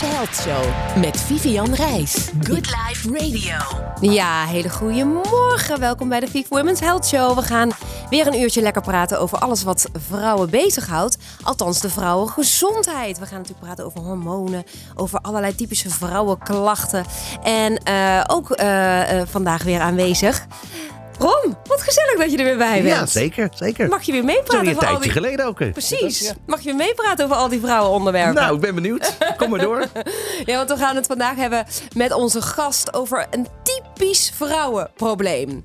Health Show met Vivian Reis. Good Life Radio. Ja, hele goede morgen. Welkom bij de Viv Women's Health Show. We gaan weer een uurtje lekker praten over alles wat vrouwen bezighoudt. Althans, de vrouwengezondheid. We gaan natuurlijk praten over hormonen, over allerlei typische vrouwenklachten. En uh, ook uh, uh, vandaag weer aanwezig. Ron, wat gezellig dat je er weer bij bent. Ja, zeker, zeker. Mag je weer meepraten? Zo een tijdje die... geleden ook. Precies. Ja. Mag je weer meepraten over al die vrouwenonderwerpen? Nou, ik ben benieuwd. Kom maar door. ja, want we gaan het vandaag hebben met onze gast over een typisch vrouwenprobleem.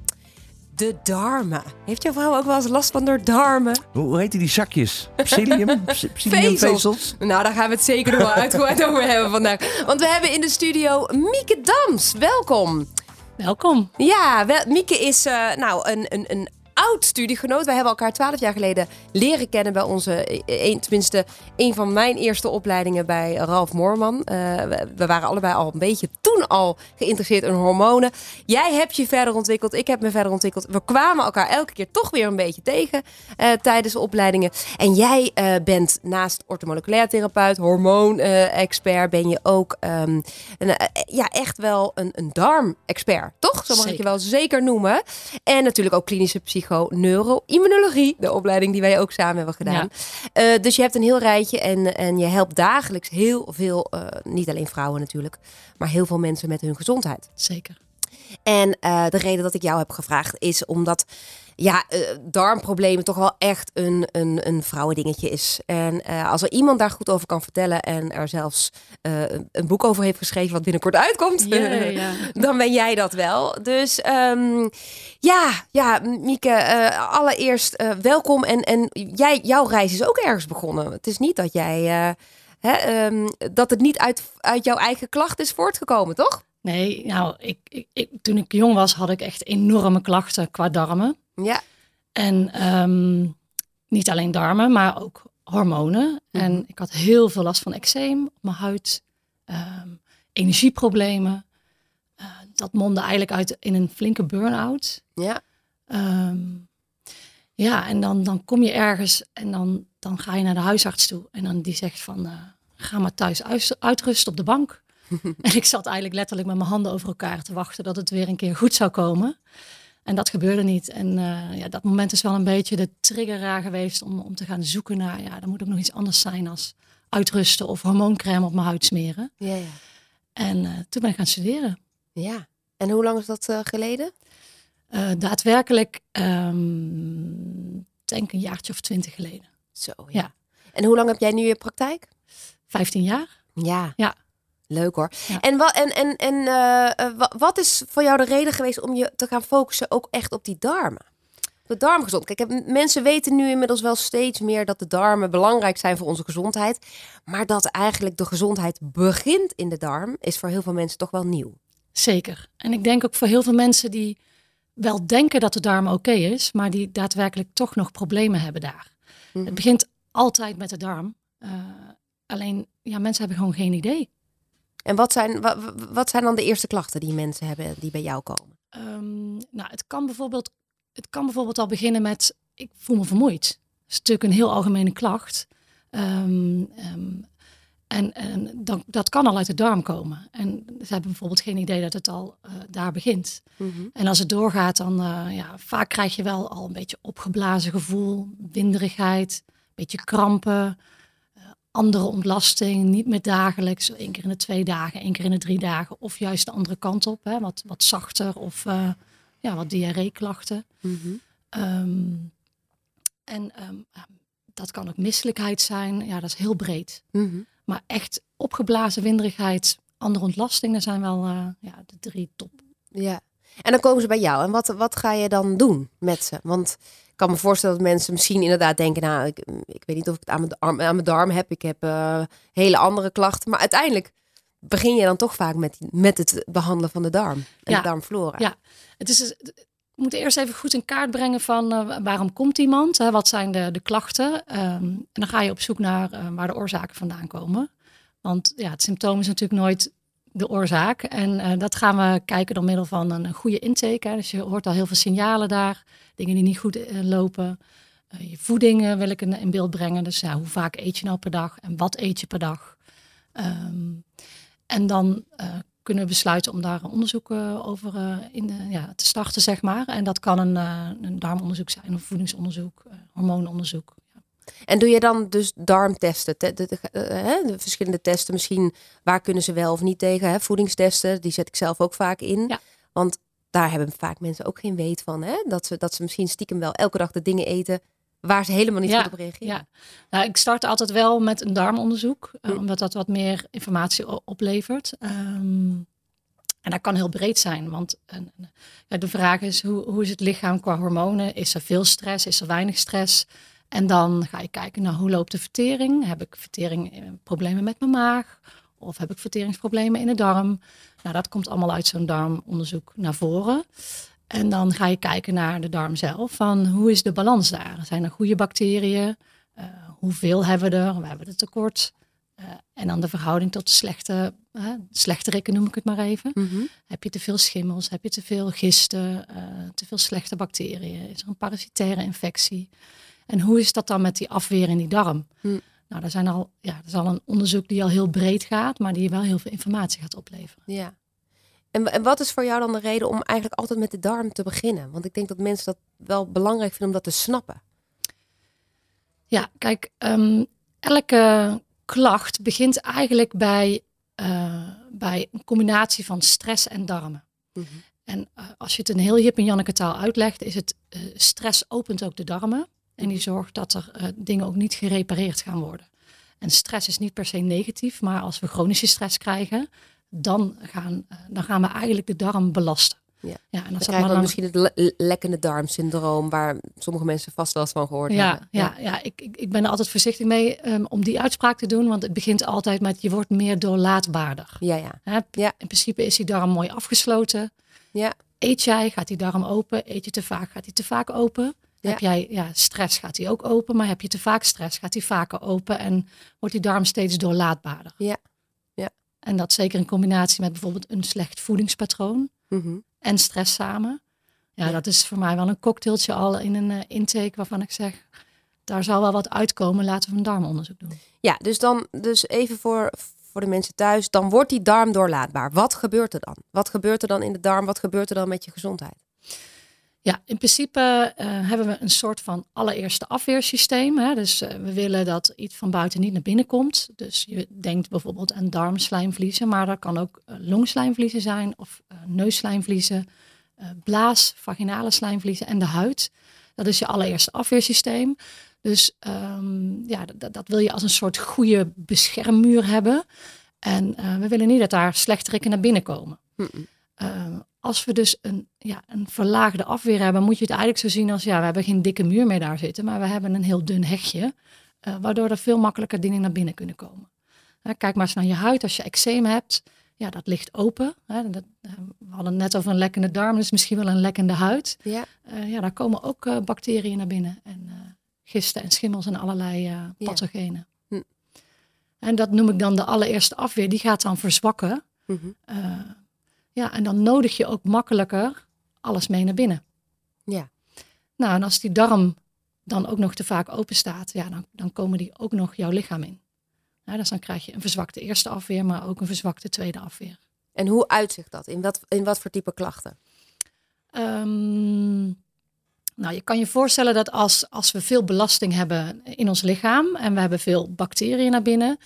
De darmen. Heeft jouw vrouw ook wel eens last van haar darmen? Hoe heet die zakjes? Psyllium? Psylliumvezels? Nou, daar gaan we het zeker nog wel uitgebreid over hebben vandaag. Want we hebben in de studio Mieke Dams. Welkom. Welkom. Ja, wel, Mieke is uh, nou een, een, een oud studiegenoot. Wij hebben elkaar twaalf jaar geleden leren kennen bij onze, een, tenminste, een van mijn eerste opleidingen bij Ralf Moorman. Uh, we, we, waren allebei al een beetje toen al geïnteresseerd in hormonen. Jij hebt je verder ontwikkeld, ik heb me verder ontwikkeld. We kwamen elkaar elke keer toch weer een beetje tegen uh, tijdens de opleidingen. En jij uh, bent naast orthomoleculair therapeut, hormoon-expert, ben je ook um, een, ja, echt wel een, een darm-expert, toch? Zo mag zeker. ik je wel zeker noemen. En natuurlijk ook klinische psycho-neuro-immunologie, de opleiding die wij ook samen hebben gedaan. Ja. Uh, dus je hebt een heel rijtje en, en je helpt dagelijks heel veel, uh, niet alleen vrouwen natuurlijk, maar heel veel mensen met hun gezondheid. Zeker. En uh, de reden dat ik jou heb gevraagd is omdat ja, uh, darmproblemen toch wel echt een, een, een vrouwendingetje is. En uh, als er iemand daar goed over kan vertellen en er zelfs uh, een boek over heeft geschreven wat binnenkort uitkomt, dan ben jij dat wel. Dus um, ja, ja, Mieke, allereerst welkom. En, en jij, jouw reis is ook ergens begonnen. Het is niet dat jij, hè, um, dat het niet uit, uit jouw eigen klacht is voortgekomen, toch? Nee, nou, ik, ik, ik, toen ik jong was, had ik echt enorme klachten qua darmen. Ja. En um, niet alleen darmen, maar ook hormonen. Mm -hmm. En ik had heel veel last van eczeem op mijn huid, um, energieproblemen. Uh, dat mondde eigenlijk uit in een flinke burn-out. Ja. Um, ja, en dan, dan kom je ergens en dan, dan ga je naar de huisarts toe. En dan die zegt van, uh, ga maar thuis uit, uitrusten op de bank. en ik zat eigenlijk letterlijk met mijn handen over elkaar te wachten dat het weer een keer goed zou komen. En dat gebeurde niet. En uh, ja, dat moment is wel een beetje de trigger geweest om, om te gaan zoeken naar, ja, er moet ook nog iets anders zijn als uitrusten of hormooncrème op mijn huid smeren. Ja, ja. En uh, toen ben ik gaan studeren. Ja. En hoe lang is dat uh, geleden? Daadwerkelijk, um, denk een jaartje of twintig geleden. Zo, ja. ja. En hoe lang heb jij nu je praktijk? Vijftien jaar. Ja. Ja. Leuk hoor. Ja. En, wat, en, en, en uh, wat is voor jou de reden geweest om je te gaan focussen ook echt op die darmen? De darmgezond. Kijk, mensen weten nu inmiddels wel steeds meer dat de darmen belangrijk zijn voor onze gezondheid. Maar dat eigenlijk de gezondheid begint in de darm, is voor heel veel mensen toch wel nieuw. Zeker. En ik denk ook voor heel veel mensen die wel denken dat de darm oké okay is, maar die daadwerkelijk toch nog problemen hebben daar. Mm-hmm. Het begint altijd met de darm. Uh, alleen, ja, mensen hebben gewoon geen idee. En wat zijn, wat, wat zijn dan de eerste klachten die mensen hebben die bij jou komen? Um, nou, het kan, bijvoorbeeld, het kan bijvoorbeeld al beginnen met ik voel me vermoeid. Dat is natuurlijk een heel algemene klacht. Um, um, en en dan, dat kan al uit de darm komen. En ze hebben bijvoorbeeld geen idee dat het al uh, daar begint. Mm-hmm. En als het doorgaat, dan uh, ja, vaak krijg je wel al een beetje opgeblazen gevoel, winderigheid, een beetje krampen andere ontlasting, niet meer dagelijks, één keer in de twee dagen, één keer in de drie dagen, of juist de andere kant op, hè, wat, wat zachter of uh, ja, wat diarreeklachten. Um, en um, dat kan ook misselijkheid zijn, ja, dat is heel breed. Mm-hmm. Maar echt opgeblazen winderigheid, andere ontlasting, dat zijn wel uh, ja, de drie top. Ja, en dan komen ze bij jou. En wat, wat ga je dan doen met ze? Want ik kan me voorstellen dat mensen misschien inderdaad denken, nou, ik, ik weet niet of ik het aan mijn, aan mijn darm heb. Ik heb uh, hele andere klachten. Maar uiteindelijk begin je dan toch vaak met, met het behandelen van de darm en ja. de darmflora. Ja, het is, we moeten eerst even goed in kaart brengen van uh, waarom komt iemand? Hè? Wat zijn de, de klachten? Um, en dan ga je op zoek naar uh, waar de oorzaken vandaan komen. Want ja, het symptoom is natuurlijk nooit de oorzaak. En uh, dat gaan we kijken door middel van een goede intake. Dus je hoort al heel veel signalen daar. Dingen die niet goed uh, lopen. Uh, je voeding wil ik in, in, beeld brengen. Dus ja, hoe vaak eet je nou per dag? En wat eet je per dag? Ehm, en dan kunnen we besluiten om daar een onderzoek over in ja, te starten, zeg maar. En dat kan een, een darmonderzoek zijn, een voedingsonderzoek, hormoononderzoek. En doe je dan dus darmtesten, de, de, de, de, verschillende testen misschien, waar kunnen ze wel of niet tegen? Hè? Voedingstesten, die zet ik zelf ook vaak in. Ja. Want daar hebben vaak mensen ook geen weet van. Hè? Dat, ze, dat ze misschien stiekem wel elke dag de dingen eten waar ze helemaal niet ja, goed op reageren. Ja. Nou, ik start altijd wel met een darmonderzoek, hm. omdat dat wat meer informatie oplevert. Um, en dat kan heel breed zijn, want uh, ja, de vraag is hoe, hoe is het lichaam qua hormonen? Is er veel stress? Is er weinig stress? En dan ga je kijken naar hoe loopt de vertering? Heb ik vertering, eh, problemen met mijn maag? Of heb ik verteringsproblemen in de darm? Nou, dat komt allemaal uit zo'n darmonderzoek naar voren. En dan ga je kijken naar de darm zelf. Van hoe is de balans daar? Zijn er goede bacteriën? Uh, hoeveel hebben we er? We hebben het tekort. Uh, en dan de verhouding tot de slechte, uh, slechterikken noem ik het maar even. Mm -hmm. Heb je te veel schimmels? Heb je te veel gisten? te veel slechte bacteriën? Is er een parasitaire infectie? En hoe is dat dan met die afweer in die darm? Hm. Nou, daar zijn al, ja, dat is al een onderzoek die al heel breed gaat, maar die wel heel veel informatie gaat opleveren. Ja. En, en wat is voor jou dan de reden om eigenlijk altijd met de darm te beginnen? Want ik denk dat mensen dat wel belangrijk vinden om dat te snappen. Ja, kijk, um, elke klacht begint eigenlijk bij, uh, bij een combinatie van stress en darmen. Mm -hmm. En uh, als je het een heel Jip en Janneke taal uitlegt, is het uh, stress opent ook de darmen. En die zorgt dat er uh, dingen ook niet gerepareerd gaan worden. En stress is niet per se negatief, maar als we chronische stress krijgen, dan gaan, uh, dan gaan we eigenlijk de darm belasten. Ja. Ja, en dan krijgen we misschien het le lekkende darmsyndroom, waar sommige mensen vast wel eens van gehoord ja, hebben. Ja, ja, ja ik, ik, ik ben er altijd voorzichtig mee um, om die uitspraak te doen, want het begint altijd met je wordt meer doorlaatbaarder. Ja, ja. Hè? Ja. In principe is die darm mooi afgesloten. Ja. Eet jij, gaat die darm open. Eet je te vaak, gaat die te vaak open. Ja. Heb jij ja, stress, gaat die ook open. Maar heb je te vaak stress, gaat die vaker open. En wordt die darm steeds doorlaatbaarder. Ja. Ja. En dat zeker in combinatie met bijvoorbeeld een slecht voedingspatroon. Mhm. En stress samen. Ja, Ja. dat is voor mij wel een cocktailtje al in een eh, intake waarvan ik zeg... Daar zal wel wat uitkomen, laten we een darmonderzoek doen. Ja, dus dan dus even voor, voor de mensen thuis, dan wordt die darm doorlaatbaar. Wat gebeurt er dan? Wat gebeurt er dan in de darm? Wat gebeurt er dan met je gezondheid? Ja, in principe uh, hebben we een soort van allereerste afweersysteem. Hè? Dus uh, we willen dat iets van buiten niet naar binnen komt. Dus je denkt bijvoorbeeld aan darmslijmvliezen, maar dat kan ook uh, longslijmvliezen zijn of neusslijmvliezen, blaas, vaginale slijmvliezen en de huid. Dat is je allereerste afweersysteem. Dus um, ja, dat, wil je als een soort goede beschermmuur hebben. En we willen niet dat daar slechterikken naar binnen komen. Mm -mm. Als we dus een, ja, een verlaagde afweer hebben, moet je het eigenlijk zo zien als ja, we hebben geen dikke muur meer daar zitten, maar we hebben een heel dun hegje, uh, waardoor er veel makkelijker dingen naar binnen kunnen komen. Uh, kijk maar eens naar je huid. Als je eczeem hebt, ja, dat ligt open. Hè, dat, uh, we hadden net over een lekkende darm, dus misschien wel een lekkende huid. Ja. ja, daar komen ook bacteriën naar binnen en gisten en schimmels en allerlei pathogenen. Ja. Hm. En dat noem ik dan de allereerste afweer. Die gaat dan verzwakken. Mm -hmm. Ja, en dan nodig je ook makkelijker alles mee naar binnen. Ja. Nou, en als die darm dan ook nog te vaak open staat, ja, dan, dan komen die ook nog jouw lichaam in. Ja, dus dan krijg je een verzwakte eerste afweer, maar ook een verzwakte tweede afweer. En hoe uitzicht dat? In wat, in wat voor type klachten? Um, nou, je kan je voorstellen dat als, als we veel belasting hebben in ons lichaam en we hebben veel bacteriën naar binnen,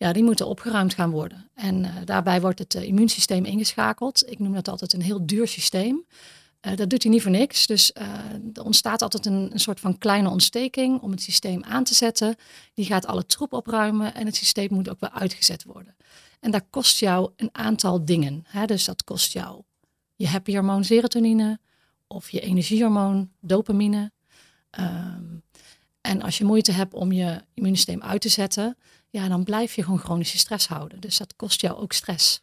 ja, die moeten opgeruimd gaan worden. En uh, daarbij wordt het uh, immuunsysteem ingeschakeld. Ik noem dat altijd een heel duur systeem. Uh, dat doet hij niet voor niks. Dus er ontstaat altijd een, een, soort van kleine ontsteking om het systeem aan te zetten. Die gaat alle troep opruimen en het systeem moet ook weer uitgezet worden. En dat kost jou een aantal dingen. Hè? Dus dat kost jou je happy hormoon serotonine of je energiehormoon dopamine. Um, en als je moeite hebt om je immuunsysteem uit te zetten, ja, dan blijf je gewoon chronische stress houden. Dus dat kost jou ook stress.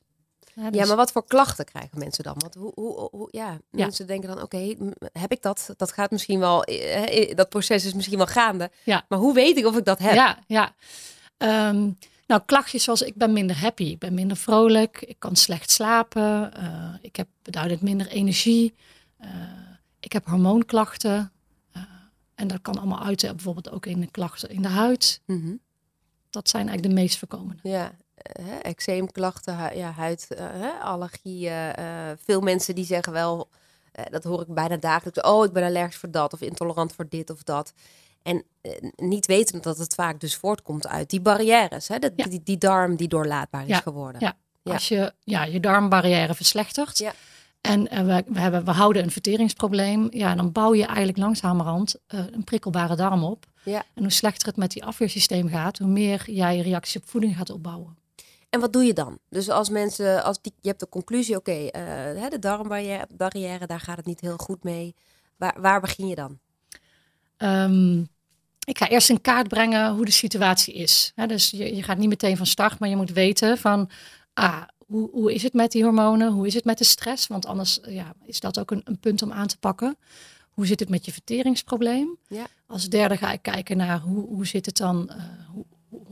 Ja, dus... ja maar wat voor klachten krijgen mensen dan? Want hoe, hoe, hoe ja, mensen ja. denken dan, oké, okay, heb ik dat? Dat gaat misschien wel, eh, dat proces is misschien wel gaande. Ja. Maar hoe weet ik of ik dat heb? Ja, ja. Um, nou, klachtjes zoals ik ben minder happy, ik ben minder vrolijk, ik kan slecht slapen, uh, ik heb beduidend minder energie, uh, ik heb hormoonklachten. En dat kan allemaal uiten bijvoorbeeld ook in de klachten in de huid. Mm -hmm. dat zijn eigenlijk de meest voorkomende. Ja, uh, eczeemklachten, hu ja, huidallergieën. Uh, veel mensen die zeggen wel, dat hoor ik bijna dagelijks, oh ik ben allergisch voor dat of intolerant voor dit of dat. En niet weten dat het vaak dus voortkomt uit die barrières, hè? Dat, ja. die, die, darm die doorlaatbaar is ja. geworden. Ja. Als je ja, je darmbarrière verslechtert, ja. En uh, we, we, hebben, we houden een verteringsprobleem. Ja, dan bouw je eigenlijk langzamerhand uh, een prikkelbare darm op. Ja. En hoe slechter het met die afweersysteem gaat, hoe meer jij reactie op voeding gaat opbouwen. En wat doe je dan? Dus als mensen, als die, je hebt de conclusie, oké, okay, uh, de darmbarrière, barrière, daar gaat het niet heel goed mee. Waar, waar begin je dan? Um, ik ga eerst in kaart brengen hoe de situatie is. dus je, je gaat niet meteen van start, maar je moet weten van, ah, hoe, hoe is het met die hormonen? Hoe is het met de stress? Want anders ja, is dat ook een, een punt om aan te pakken. Hoe zit het met je verteringsprobleem? Ja. Als derde ga ik kijken naar hoe, hoe zit het dan, uh, hoe,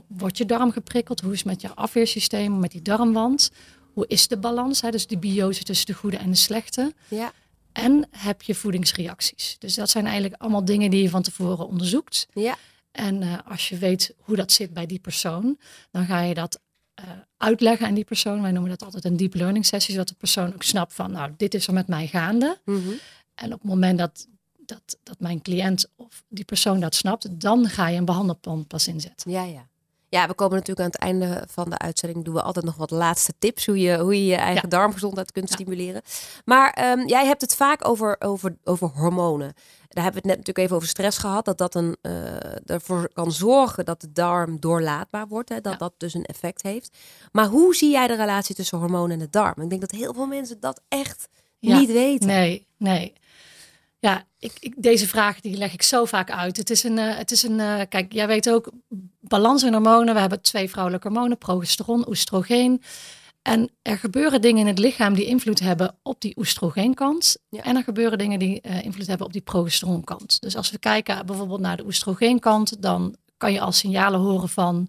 wordt je darm geprikkeld? Hoe is het met je afweersysteem, met die darmwand? Hoe is de balans, hè? dus de biose tussen de goede en de slechte? Ja. En heb je voedingsreacties? Dus dat zijn eigenlijk allemaal dingen die je van tevoren onderzoekt. Ja. En uh, als je weet hoe dat zit bij die persoon, dan ga je dat uh, uitleggen aan die persoon. Wij noemen dat altijd een deep learning sessie, zodat de persoon ook snapt van, nou, dit is er met mij gaande. Mm -hmm. En op het moment dat, dat, dat mijn cliënt of die persoon dat snapt, dan ga je een behandelplan pas inzetten. Ja, ja. Ja, we komen natuurlijk aan het einde van de uitzending. Doen we altijd nog wat laatste tips. Hoe je hoe je, je eigen ja. darmgezondheid kunt ja. stimuleren. Maar um, jij hebt het vaak over, over, over hormonen. Daar hebben we het net natuurlijk even over stress gehad. Dat dat een, uh, ervoor kan zorgen dat de darm doorlaatbaar wordt. Hè, dat ja. dat dus een effect heeft. Maar hoe zie jij de relatie tussen hormonen en de darm? Ik denk dat heel veel mensen dat echt niet weten. Nee, nee. Ja, ik, ik, deze vraag die leg ik zo vaak uit. Het is een, uh, het is een uh, kijk, jij weet ook, balans in hormonen. We hebben twee vrouwelijke hormonen, progesteron, oestrogeen. En er gebeuren dingen in het lichaam die invloed hebben op die oestrogeenkant. Ja. En er gebeuren dingen die uh, invloed hebben op die progesteroonkant. Dus als we kijken bijvoorbeeld naar de oestrogeenkant, dan kan je al signalen horen van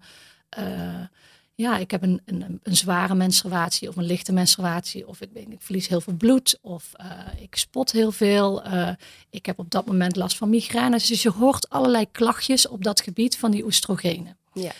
ja, ik heb een, een, een, zware menstruatie of een lichte menstruatie. Of ik, ik verlies heel veel bloed. Of uh, ik spot heel veel. Uh, ik heb op dat moment last van migraines. Dus je hoort allerlei klachtjes op dat gebied van die oestrogenen. Ja.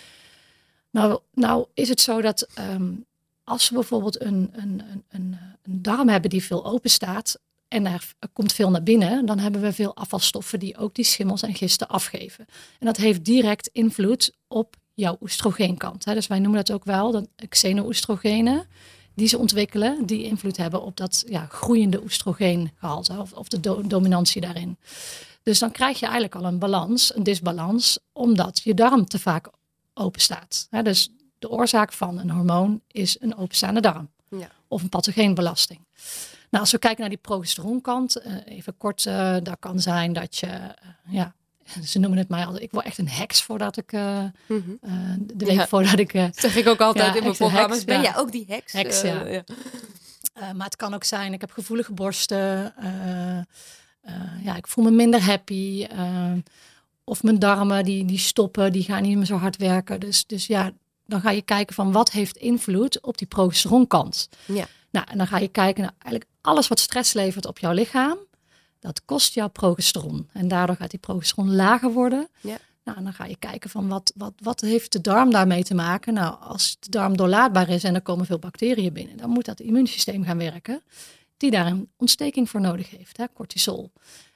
Nou, nou is het zo dat um, als we bijvoorbeeld een, een, een, een, darm hebben die veel open staat. En er komt veel naar binnen, dan hebben we veel afvalstoffen die ook die schimmels en gisten afgeven. En dat heeft direct invloed op jouw oestrogeenkant. Hè. Dus wij noemen dat ook wel de xeno-oestrogenen die ze ontwikkelen, die invloed hebben op dat ja, groeiende oestrogeengehalte of, of de do dominantie daarin. Dus dan krijg je eigenlijk al een balans, een disbalans, omdat je darm te vaak open staat. Hè. Dus de oorzaak van een hormoon is een openstaande darm ja. of een pathogeenbelasting. Nou, als we kijken naar die progesteroonkant, uh, even kort, uh, daar kan zijn dat je uh, ja, ze noemen het mij altijd. Ik word echt een heks voordat ik. Uh, mm -hmm. uh, de week ja. voordat ik. Uh, zeg ik ook altijd ja, in mijn programma's. Heks, ben jij ook die heks? Heks, ja. maar het kan ook zijn, ik heb gevoelige borsten. ja, ik voel me minder happy. of mijn darmen die, die stoppen, die gaan niet meer zo hard werken. Dus, dus ja, dan ga je kijken van wat heeft invloed op die progesteroonkant. Ja. Nou, en dan ga je kijken naar eigenlijk alles wat stress levert op jouw lichaam dat kost jou progesteron. En daardoor gaat die progesteron lager worden. Ja. Nou, dan ga je kijken van wat, wat, wat heeft de darm daarmee te maken? Nou, als de darm doorlaatbaar is en er komen veel bacteriën binnen, dan moet dat immuunsysteem gaan werken, die daar een ontsteking voor nodig heeft, hè, cortisol.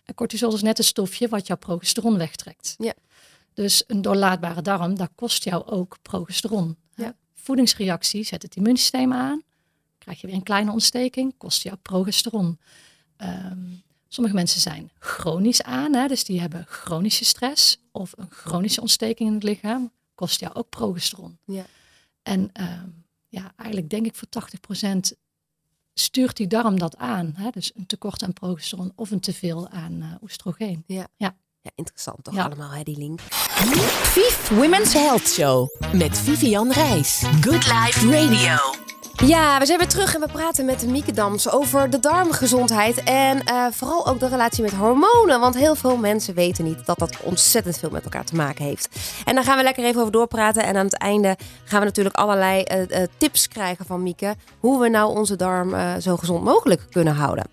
En cortisol is net het stofje wat jouw progesteron wegtrekt. Ja. Dus een doorlaatbare darm, dat kost jou ook progesteron. Ja. Voedingsreactie zet het immuunsysteem aan, krijg je weer een kleine ontsteking, kost jou progesteron. Um, Sommige mensen zijn chronisch aan, hè, dus die hebben chronische stress of een chronische ontsteking in het lichaam. Kost jou ook progesteron. Ja. En uh, ja, eigenlijk denk ik voor 80% stuurt die darm dat aan. Hè? Dus een tekort aan progesteron of een teveel aan uh, oestrogeen. Ja. ja. Ja, interessant toch ja. allemaal, hè, die link. Viv Women's Health Show met Vivian Reis. Good Life Radio. Ja, we zijn weer terug en we praten met Mieke Dams over de darmgezondheid en uh, vooral ook de relatie met hormonen. Want heel veel mensen weten niet dat dat ontzettend veel met elkaar te maken heeft. En daar gaan we lekker even over doorpraten. En aan het einde gaan we natuurlijk allerlei uh, uh, tips krijgen van Mieke. Hoe we nou onze darm zo gezond mogelijk kunnen houden.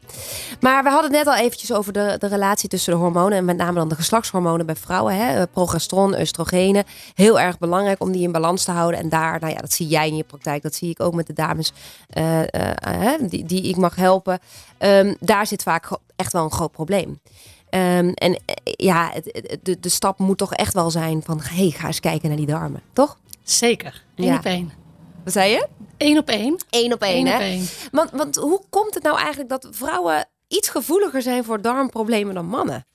Maar we hadden het net al eventjes over de, de relatie tussen de hormonen en met name dan de geslachtshormonen bij vrouwen. Hè? Progesteron, oestrogenen. Heel erg belangrijk om die in balans te houden. En daar, nou ja, dat zie jij in je praktijk. Dat zie ik ook met de dames uh, die, die ik mag helpen, um, daar zit vaak echt wel een groot probleem. Um, en eh, ja, de, de stap moet toch echt wel zijn van, hey, ga eens kijken naar die darmen, toch? Zeker, één ja. op één. Wat zei je? Eén op één. Eén op één, hè? Want, want hoe komt het nou eigenlijk dat vrouwen iets gevoeliger zijn voor darmproblemen dan mannen?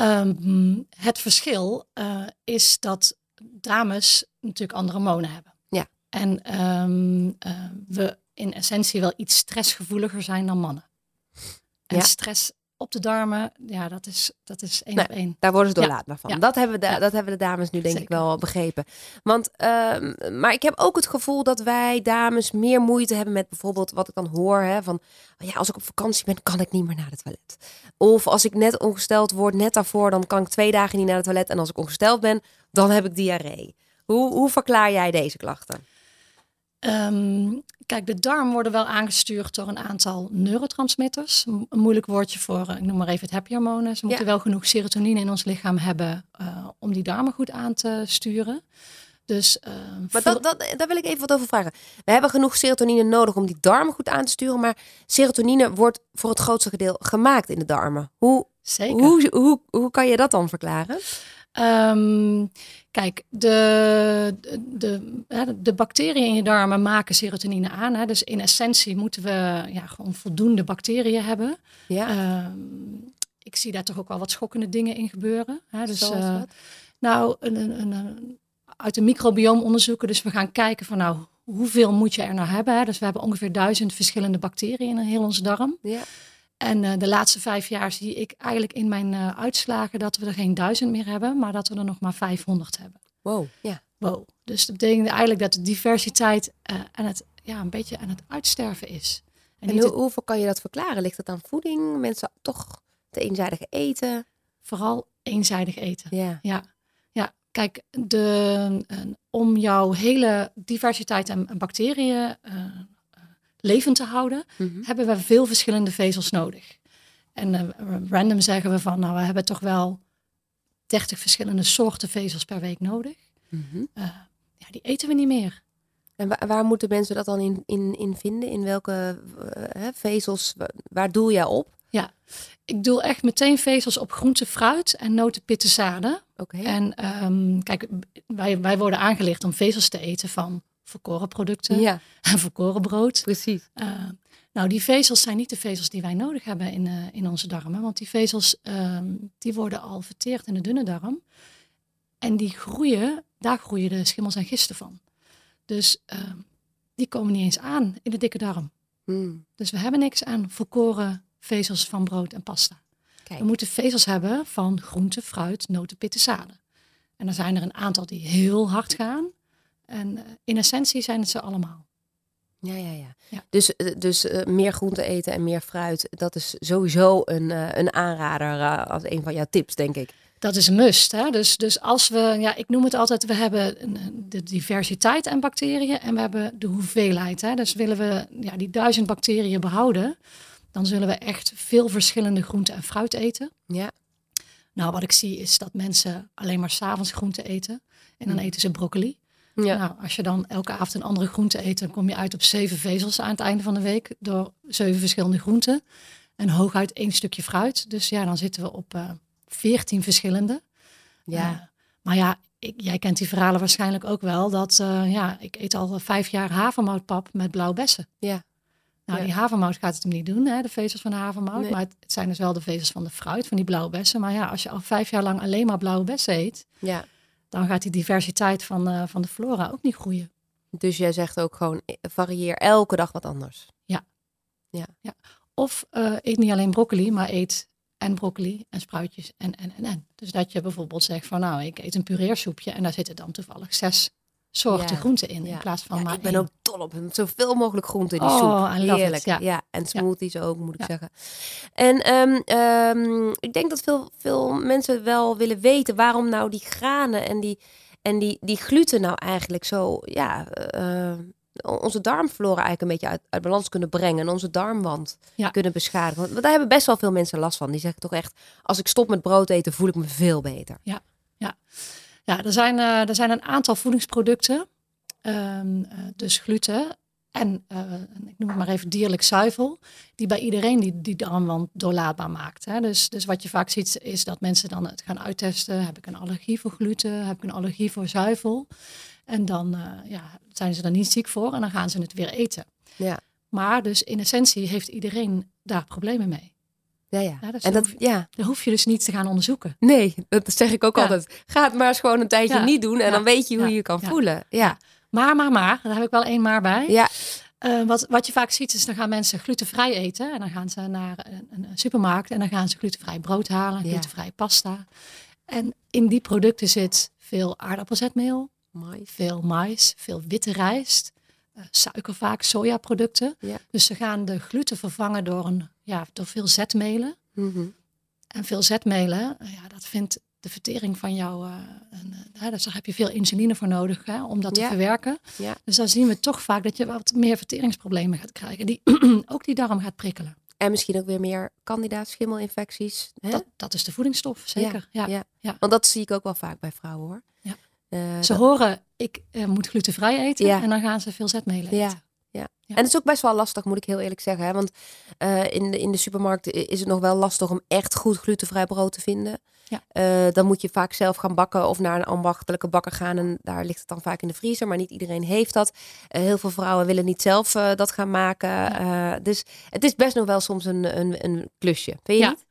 Um, het verschil uh, is dat dames natuurlijk andere hormonen hebben. En um, uh, we in essentie wel iets stressgevoeliger zijn dan mannen. En ja. stress op de darmen, ja, dat is, dat is één nee, op één. Daar worden ze doorlaatbaar ja. van. Dat, hebben de, dat hebben de dames nu denk Zeker. ik wel begrepen. Want, um, maar ik heb ook het gevoel dat wij dames meer moeite hebben met bijvoorbeeld wat ik dan hoor. Hè, van, oh ja, als ik op vakantie ben, kan ik niet meer naar het toilet. Of als ik net ongesteld word, net daarvoor, dan kan ik twee dagen niet naar het toilet. En als ik ongesteld ben, dan heb ik diarree. Hoe, hoe verklaar jij deze klachten? Um, kijk, de darm worden wel aangestuurd door een aantal neurotransmitters. Een moeilijk woordje voor, eh, ik noem maar even het happy hormonen. Ze moeten wel genoeg serotonine in ons lichaam hebben uh, om die darmen goed aan te sturen. Dus, uh, maar dat, dat, daar wil ik even wat over vragen. We hebben genoeg serotonine nodig om die darmen goed aan te sturen. Maar serotonine wordt voor het grootste gedeelte gemaakt in de darmen. Hoe, Zeker. Hoe, hoe, hoe kan je dat dan verklaren? Um, kijk, de, de, de, de, bacteriën in je darmen maken serotonine aan. Hè. Dus in essentie moeten we ja, gewoon voldoende bacteriën hebben. Ja. Um, ik zie daar toch ook wel wat schokkende dingen in gebeuren. Hè. Dus, uh, nou, een, een, een, uit een microbiome onderzoeken. Dus we gaan kijken van nou, hoeveel moet je er nou hebben. Hè. Dus we hebben ongeveer duizend verschillende bacteriën in heel onze darm. Ja. En uh, de laatste vijf jaar zie ik eigenlijk in mijn uh, uitslagen dat we er geen duizend meer hebben, maar dat we er nog maar 500 hebben. Wow. Ja. Wow. Dus dat betekent eigenlijk dat de diversiteit uh, aan het, ja, een beetje aan het uitsterven is. En, en hoe, het... hoeveel kan je dat verklaren? Ligt het aan voeding? Mensen toch te eenzijdig eten? Vooral eenzijdig eten. Ja. Ja. ja. Kijk, de, om jouw hele diversiteit aan bacteriën levend te houden, mhm. hebben we veel verschillende vezels nodig. En uh, random zeggen we van, nou, we hebben toch wel 30 verschillende soorten vezels per week nodig. Mm ja, die eten we niet meer. En waar, waar, moeten mensen dat dan in, in, in vinden? In welke uh, vezels? Waar doe jij op? Ja, ik doe echt meteen vezels op groente, fruit en noten, pitten, zaden. Oké. En um, kijk, wij, wij worden aangelicht om vezels te eten van verkoren producten ja. en verkoren brood. Precies. Uh, nou, die vezels zijn niet de vezels die wij nodig hebben in, uh, in onze darmen. Want die vezels uh, die worden al verteerd in de dunne darm. En die groeien, daar groeien de schimmels en gisten van. Dus ehm, die komen niet eens aan in de dikke darm. Hmm. Dus we hebben niks aan verkoren vezels van brood en pasta. Kijk. We moeten vezels hebben van groente, fruit, noten, pitten, zaden. En er zijn er een aantal die heel hard gaan. En eh, in essentie zijn het ze allemaal. Ja, ja, ja. ja. Dus, eh, dus uh, meer groente eten en meer fruit, dat is sowieso een, uh, een aanrader uh, als een van jouw tips, denk ik. Dat is een must. Hè? Dus, dus als we, ja, ik noem het altijd, we hebben de diversiteit aan bacteriën en we hebben de hoeveelheid. Hè? Dus willen we ja, die duizend bacteriën behouden, dan zullen we echt veel verschillende groenten en fruit eten. Ja. Nou, wat ik zie is dat mensen alleen maar s'avonds groenten eten en dan mm. eten ze broccoli. Ja. Nou, als je dan elke avond een andere groente eet, dan kom je uit op zeven vezels aan het einde van de week door zeven verschillende groenten. En hooguit één stukje fruit. Dus ja, dan zitten we op uh, veertien verschillende. Ja. Uh, maar ja, ik, jij kent die verhalen waarschijnlijk ook wel. Dat uh, ja, ik eet al vijf jaar havermoutpap met blauwe bessen. Ja. Nou, ja. die havermout gaat het hem niet doen, hè, de vezels van de havermout. Nee. Maar het, het, zijn dus wel de vezels van de fruit, van die blauwe bessen. Maar ja, als je al vijf jaar lang alleen maar blauwe bessen eet, ja dan gaat die diversiteit van, uh, van de flora ook niet groeien. Dus jij zegt ook gewoon eh, varieer elke dag wat anders. Ja. ja. ja. Of uh, eet niet alleen broccoli, maar eet en broccoli en spruitjes en, en, en, en. Dus dat je bijvoorbeeld zegt van nou, ik eet een pureersoepje en daar zitten dan toevallig zes soorten ja. groenten in. Ja. In plaats van ja, maar ik ben één. ook dol op. Met zoveel mogelijk groenten in die Oh, soep. It, Heerlijk. ja. ja. en smoothies ook, moet ik Ja. zeggen. En ehm, ehm, ik denk dat veel, veel mensen wel willen weten waarom nou die granen en die, en die, die gluten nou eigenlijk zo, ja, eh, onze darmflora eigenlijk een beetje uit, uit balans kunnen brengen. En onze darmwand Ja. kunnen beschadigen. Want daar hebben best wel veel mensen last van. Die zeggen toch echt, als ik stop met brood eten, voel ik me veel beter. Ja, er zijn, eh, er zijn een aantal voedingsproducten. Ehm, eh, dus gluten en eh, ik noem het maar even dierlijk zuivel. Die bij iedereen die, die darmwand doorlaatbaar maakt. Hè. Dus, dus wat je vaak ziet is dat mensen dan het gaan uittesten. Heb ik een allergie voor gluten? Heb ik een allergie voor zuivel? En dan ja, zijn ze er niet ziek voor en dan gaan ze het weer eten. Ja, Maar dus in essentie heeft iedereen daar problemen mee. Ja, ja. Ja, dus en dan dat, hoef je- ja. Daar hoef je dus niet te gaan onderzoeken. Nee, dat zeg ik ook Ja. altijd. Ga het maar eens gewoon een tijdje Ja. niet doen en dan weet je hoe je je kan voelen. Ja, Maar, maar, maar, daar heb ik wel één maar bij. ja. Eh, wat, wat je vaak ziet is dan gaan mensen glutenvrij eten. En dan gaan ze naar een, een, supermarkt en dan gaan ze glutenvrij brood halen, glutenvrij pasta. En in die producten zit veel aardappelzetmeel, veel mais, veel witte rijst, eh, suiker vaak, sojaproducten. Ja. Dus ze gaan de gluten vervangen door, een, ja, door veel zetmelen. Mhm. En veel zetmelen, ja, dat vindt de vertering van jou, dus daar heb je veel insuline voor nodig hè, om dat Ja. te verwerken. Ja. Dus dan zien we toch vaak dat je wat meer verteringsproblemen gaat krijgen, die ook die darm gaat prikkelen. En misschien ook weer meer candida, schimmelinfecties. Hè? Dat, dat is de voedingsstof, zeker. Ja, ja. ja. Want dat zie ik ook wel vaak bij vrouwen hoor. Ja. Eh, Ze dat- horen, ik moet glutenvrij eten en dan gaan ze veel zetmelen eten. Ja. Ja. En het is ook best wel lastig, moet ik heel eerlijk zeggen. Hè? Want eh, in, de, in de supermarkt is het nog wel lastig om echt goed glutenvrij brood te vinden. Ja. Eh, dan moet je vaak zelf gaan bakken of naar een ambachtelijke bakker gaan. En daar ligt het dan vaak in de vriezer. Maar niet iedereen heeft dat. Eh, heel veel vrouwen willen niet zelf dat gaan maken. Dus het is best nog wel soms een, een, een klusje. Vind je Ja. niet?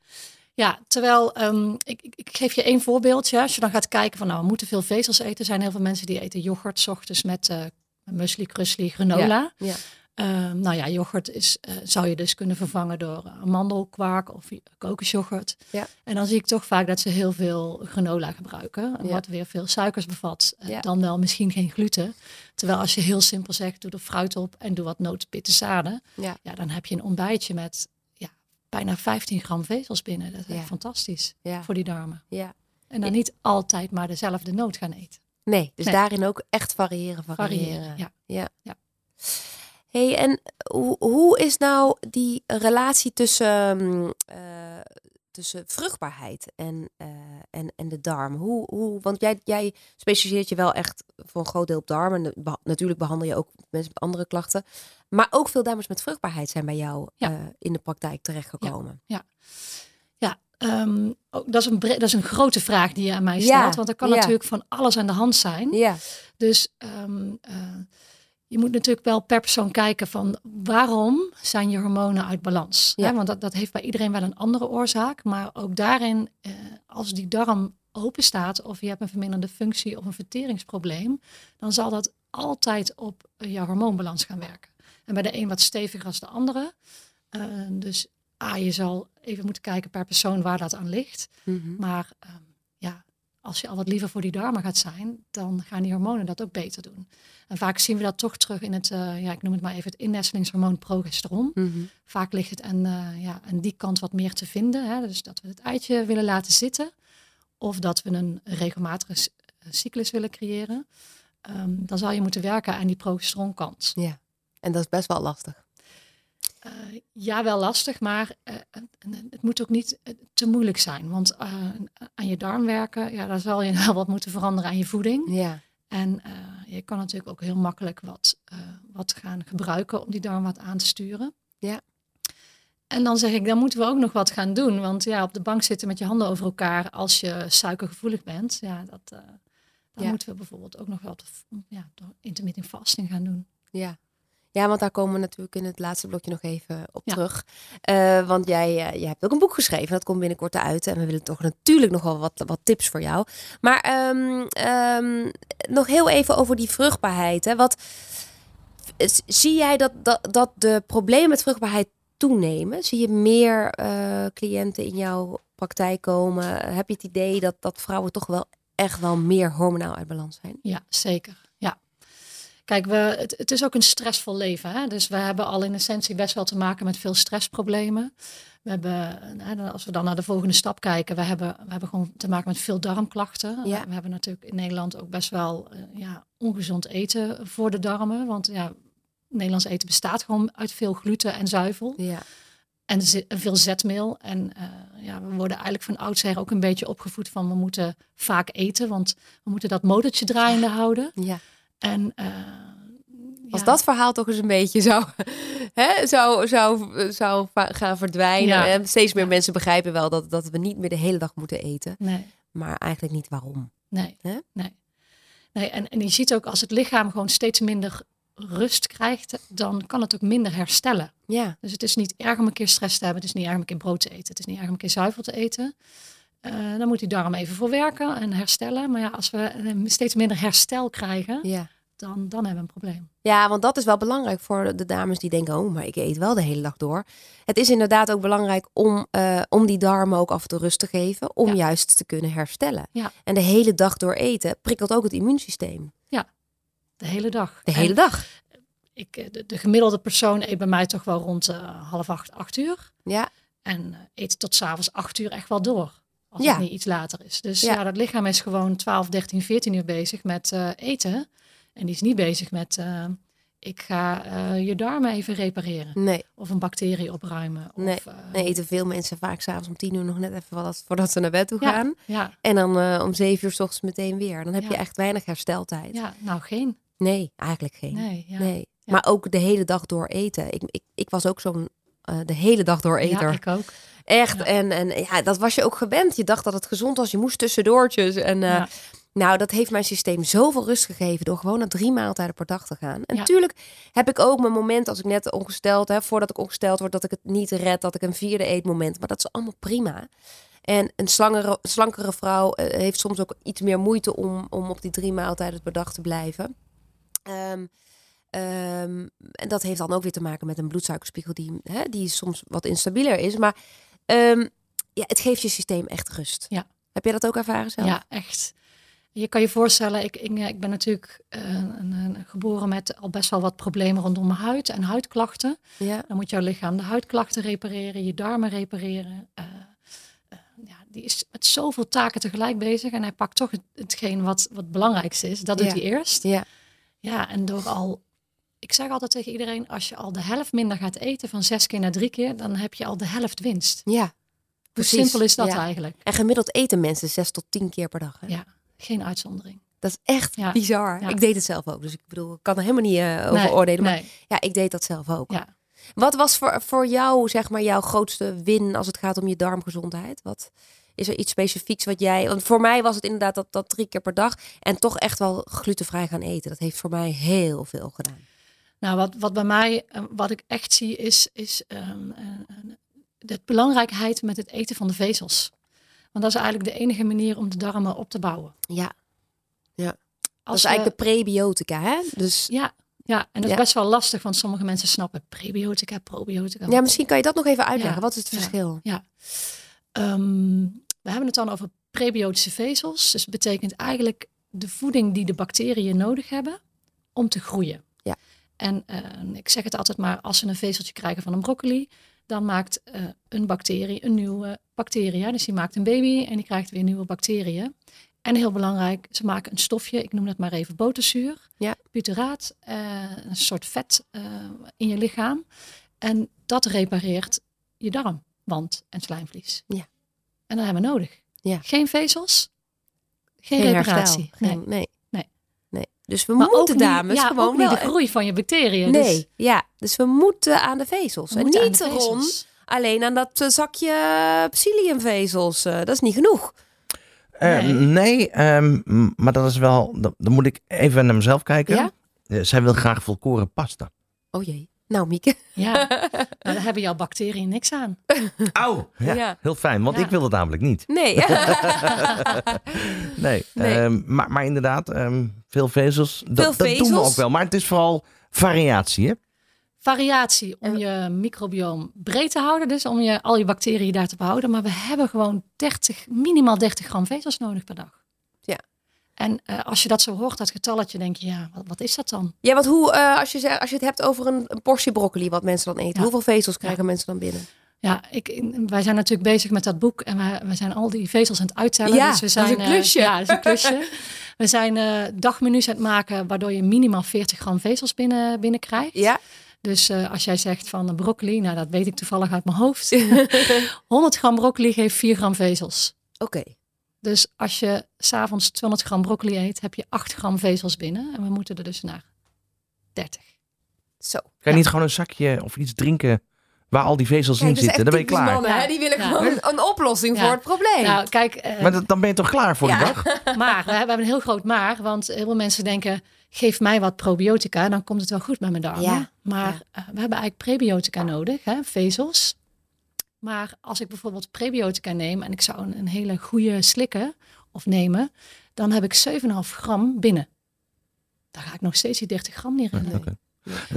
Ja, terwijl ehm, ik, ik, geef je één voorbeeldje. Als je dan gaat kijken van nou, we moeten veel vezels eten. Er zijn heel veel mensen die eten yoghurt 's ochtends met eh muesli, krusli, granola. Ja. Ehm, nou ja, yoghurt is, eh, zou je dus kunnen vervangen door amandelkwark of kokosyoghurt. Ja. En dan zie ik toch vaak dat ze heel veel granola gebruiken. Ja. Wat weer veel suikers bevat. Eh, Ja. Dan wel misschien geen gluten. Terwijl als je heel simpel zegt, doe er fruit op en doe wat notenpitten zaden. Ja. Ja, dan heb je een ontbijtje met ja, bijna 15 gram vezels binnen. Dat is fantastisch voor die darmen. ja. En dan niet altijd maar dezelfde noot gaan eten. Nee, dus Nee. daarin ook echt variëren, variëren. Variëren, ja. ja. Ja. Hey, en hoe, hoe is nou die relatie tussen, mm, eh, tussen vruchtbaarheid en, eh, en, en de darm? Hoe, hoe, want jij, jij specialiseert je wel echt voor een groot deel op darm. En beha- natuurlijk behandel je ook mensen met andere klachten. Maar ook veel dames met vruchtbaarheid zijn bij jou Ja. eh, in de praktijk terechtgekomen. Ja, ehm, ook, dat, is een dat is een grote vraag die je aan mij Ja, stelt. Want er kan ja. natuurlijk van alles aan de hand zijn. Ja, Dus ehm, eh, je moet natuurlijk wel per persoon kijken van waarom zijn je hormonen uit balans? Ja. Hè? Want dat, dat heeft bij iedereen wel een andere oorzaak. Maar ook daarin, eh, als die darm open staat of je hebt een verminderde functie of een verteringsprobleem, dan zal dat altijd op eh, jouw hormoonbalans gaan werken. En bij de een wat steviger als de andere. Eh, dus A, je zal even moeten kijken per persoon waar dat aan ligt. Mhm. Maar ehm, als je al wat liever voor die darmen gaat zijn, dan gaan die hormonen dat ook beter doen. En vaak zien we dat toch terug in het, eh, ja, ik noem het maar even het innestelingshoormoon progesteron. Mhm. Vaak ligt het aan, eh, ja, aan die kant wat meer te vinden. Hè? Dus dat we het eitje willen laten zitten. Of dat we een regelmatige eh, cyclus willen creëren. Ehm, dan zal je moeten werken aan die progesteronkant. ja. En dat is best wel lastig. Eh, ja, wel lastig, maar eh, het- moet ook niet eh, te moeilijk zijn. Want aan je darm werken, ja, daar zal je wel wat moeten veranderen aan je voeding. Ja, En je kan natuurlijk ook heel makkelijk wat, wat gaan gebruiken om die darm wat aan te sturen. Ja. En dan zeg ik, dan moeten we ook nog wat gaan doen. Want ja, op de bank zitten met je handen over elkaar als je suikergevoelig bent. Ja, dat, dan Ja. moeten we bijvoorbeeld ook nog wat ja, door intermittent fasting gaan doen. Ja. Ja, want daar komen we natuurlijk in het laatste blokje nog even op Ja. terug. Eh, want jij, eh, jij hebt ook een boek geschreven. Dat komt binnenkort uit. En we willen toch natuurlijk nog wel wat, wat tips voor jou. Maar ehm, ehm, nog heel even over die vruchtbaarheid. Hè. Wat, zie jij dat, dat, dat de problemen met vruchtbaarheid toenemen? Zie je meer eh, cliënten in jouw praktijk komen? Heb je het idee dat, dat vrouwen toch wel echt wel meer hormonaal uit balans zijn? Ja, zeker. Kijk, we, het, het is ook een stressvol leven. Hè? Dus we hebben al in essentie best wel te maken met veel stressproblemen. We hebben, hè, als we dan naar de volgende stap kijken, we hebben, we hebben gewoon te maken met veel darmklachten. Ja. We hebben natuurlijk in Nederland ook best wel eh, ja, ongezond eten voor de darmen. Want ja, Nederlands eten bestaat gewoon uit veel gluten en zuivel. Ja. En veel zetmeel. En eh, ja, we worden eigenlijk van oudsher ook een beetje opgevoed van we moeten vaak eten, want we moeten dat motortje draaiende houden. ja. En eh, Als ja, dat verhaal toch eens een beetje zou, hè, zou, zou, zou gaan verdwijnen. Ja. En steeds meer mensen begrijpen wel dat, dat we niet meer de hele dag moeten eten. Nee, Maar eigenlijk niet waarom. nee, Hè? nee. nee en, en je ziet ook als het lichaam gewoon steeds minder rust krijgt, dan kan het ook minder herstellen. Ja, Dus het is niet erg om een keer stress te hebben. Het is niet erg om een keer brood te eten. Het is niet erg om een keer zuivel te eten. Eh, dan moet die darm even voor werken en herstellen. Maar ja, als we eh, steeds minder herstel krijgen, ja. dan, dan hebben we een probleem. Ja, want dat is wel belangrijk voor de dames die denken, oh, maar ik eet wel de hele dag door. Het is inderdaad ook belangrijk om, eh, om die darmen ook af en toe rust te geven, om Ja. juist te kunnen herstellen. Ja. En de hele dag door eten prikkelt ook het immuunsysteem. De hele dag. De En hele dag. Ik, de, de gemiddelde persoon eet bij mij toch wel rond half acht, acht uur. Ja, En eet tot s'avonds acht uur echt wel door. Als Ja. het niet iets later is. Dus Ja. ja. dat lichaam is gewoon 12, 13, 14 uur bezig met eh, eten. En die is niet bezig met... eh, ik ga eh, je darmen even repareren. nee. Of een bacterie opruimen. Nee, Of, Nee, eten veel mensen vaak s'avonds om tien uur nog net even wat, voordat ze naar bed toe Ja. gaan. ja, En dan om zeven uur s ochtends meteen weer. Dan heb je echt weinig hersteltijd. ja, nou geen. Nee, eigenlijk geen. Nee. Nee. Maar ook de hele dag door eten. Ik, ik, ik was ook zo'n de hele dag door eter. Ja, ik ook. Echt. Ja. En, en ja, dat was je ook gewend. Je dacht dat het gezond was. Je moest tussendoortjes. En eh, Ja. nou, dat heeft mijn systeem zoveel rust gegeven door gewoon naar drie maaltijden per dag te gaan. En natuurlijk heb ik ook mijn moment als ik net ongesteld heb, voordat ik ongesteld word, dat ik het niet red, dat ik een vierde eetmoment. Maar dat is allemaal prima. En een slangere, slankere vrouw eh, heeft soms ook iets meer moeite om, om op die drie maaltijden per dag te blijven. Ehm, ehm, en dat heeft dan ook weer te maken met een bloedsuikerspiegel die, hè, die soms wat instabieler is. Maar ehm, ja, het geeft je systeem echt rust. Ja. Heb jij dat ook ervaren zelf? Ja, echt. Je kan je voorstellen, ik, ik, ik ben natuurlijk eh, een, een- geboren met al best wel wat problemen rondom mijn huid en huidklachten. Ja. Dan moet jouw lichaam de huidklachten repareren, je darmen repareren. Eh, eh, ja, die is met zoveel taken tegelijk bezig en hij pakt toch het, hetgeen wat, wat het belangrijkste is. Dat doet Ja. hij eerst. Ja. Ja, en door al, ik zeg altijd tegen iedereen, als je al de helft minder gaat eten van zes keer naar drie keer, dan heb je al de helft winst. ja. Hoe simpel is dat ja. eigenlijk? En gemiddeld eten mensen zes tot tien keer per dag. Hè? Ja, geen uitzondering. Dat is echt Ja. bizar. Ja. Ik deed het zelf ook. Dus ik bedoel, ik kan er helemaal niet eh, over Nee, oordelen. Maar nee. ja, ik deed dat zelf ook. Ja. Wat was voor, voor jou, zeg maar, jouw grootste win als het gaat om je darmgezondheid? Wat is er iets specifieks wat jij... Want voor mij was het inderdaad dat, dat drie keer per dag. En toch echt wel glutenvrij gaan eten. Dat heeft voor mij heel veel gedaan. Nou, wat, wat bij mij, eh, wat ik echt zie, is, is ehm, eh, de belangrijkheid met het eten van de vezels. Want dat is eigenlijk de enige manier om de darmen op te bouwen. Ja, dat Als is we- eigenlijk de prebiotica, hè? Dus Ja, ja, en dat Ja. is best wel lastig, want sommige mensen snappen prebiotica, probiotica. ja, misschien kan je dat nog even uitleggen. Ja, Wat is het ja. verschil? Ja. Ehm, we hebben het dan over prebiotische vezels. Dus het betekent eigenlijk de voeding die de bacteriën nodig hebben om te groeien. Ja. En eh, ik zeg het altijd maar, als ze een vezeltje krijgen van een broccoli, dan maakt eh, een bacterie een nieuwe bacterie. Dus die maakt een baby en die krijgt weer nieuwe bacteriën. En heel belangrijk, ze maken een stofje, ik noem dat maar even boterzuur, Ja. butyraat, eh, een soort vet eh, in je lichaam. En dat repareert je darmwand en slijmvlies. Ja. En dat hebben we nodig. Ja. Geen vezels, geen, Geen reparatie. Geen-. Nee. Dus we Maar ook moeten, niet- dames, ja, gewoon ook niet wel... de groei van je bacteriën. Nee, Dus ja. Dus we moeten aan de vezels. we en niet de Ron, vezels. alleen aan dat eh, zakje psylliumvezels. Eh, dat is niet genoeg. Eh, Nee. nee, ehm, maar dat is wel. Dan, moet ik even naar mezelf kijken. Ja? Eh, zij wil graag volkoren pasta. Oh jee. Nou, Mieke. Ja, nou, daar hebben jouw bacteriën niks aan. Auw! Ja, Ja. Heel fijn, want Ja. ik wil het namelijk niet. Nee. Nee, Nee. ehm, maar, maar inderdaad, ehm, veel vezels. Dat, Veel dat doen we vezels. ook wel. Maar het is vooral variatie, hè? Variatie om je microbioom breed te houden. Dus om je, al je bacteriën daar te behouden. Maar we hebben gewoon 30, minimaal 30 gram vezels nodig per dag. En eh, als je dat zo hoort, dat getalletje, denk je, ja, wat, wat is dat dan? Ja, want hoe, eh, als, je, als je het hebt over een, een portie broccoli wat mensen dan eten, Ja. hoeveel vezels krijgen mensen dan binnen? Ja, ik, wij zijn natuurlijk bezig met dat boek en wij, wij zijn al die vezels aan het uittellen. Ja, dus we dat is zijn, een eh, klusje. ja, dat is een klusje. we zijn dagmenu's aan het maken waardoor je minimaal 40 gram vezels binnen, binnenkrijgt. Ja, Dus als jij zegt van broccoli, nou dat weet ik toevallig uit mijn hoofd. 100 gram broccoli geeft 4 gram vezels. oké. Dus als je s'avonds 200 gram broccoli eet, heb je 8 gram vezels binnen. En we moeten er dus naar 30. Zo. Kan je niet gewoon een zakje of iets drinken waar al die vezels Kijk, in is zitten? Dan ben je klaar. mannen, hè? Ja. Die willen Ja. gewoon een oplossing Ja. voor het probleem. Nou, kijk, eh, Maar dat- dan ben je toch klaar voor Ja. die dag? maar we hebben een heel groot maar. Want heel veel mensen denken, geef mij wat probiotica, dan komt het wel goed met mijn darmen. Ja, Maar ja. eh, we hebben eigenlijk prebiotica nodig, hè, vezels. Maar als ik bijvoorbeeld prebiotica neem en ik zou een, een hele goede slikken of nemen, dan heb ik 7,5 gram binnen. Daar ga ik nog steeds die 30 gram niet in. Oké.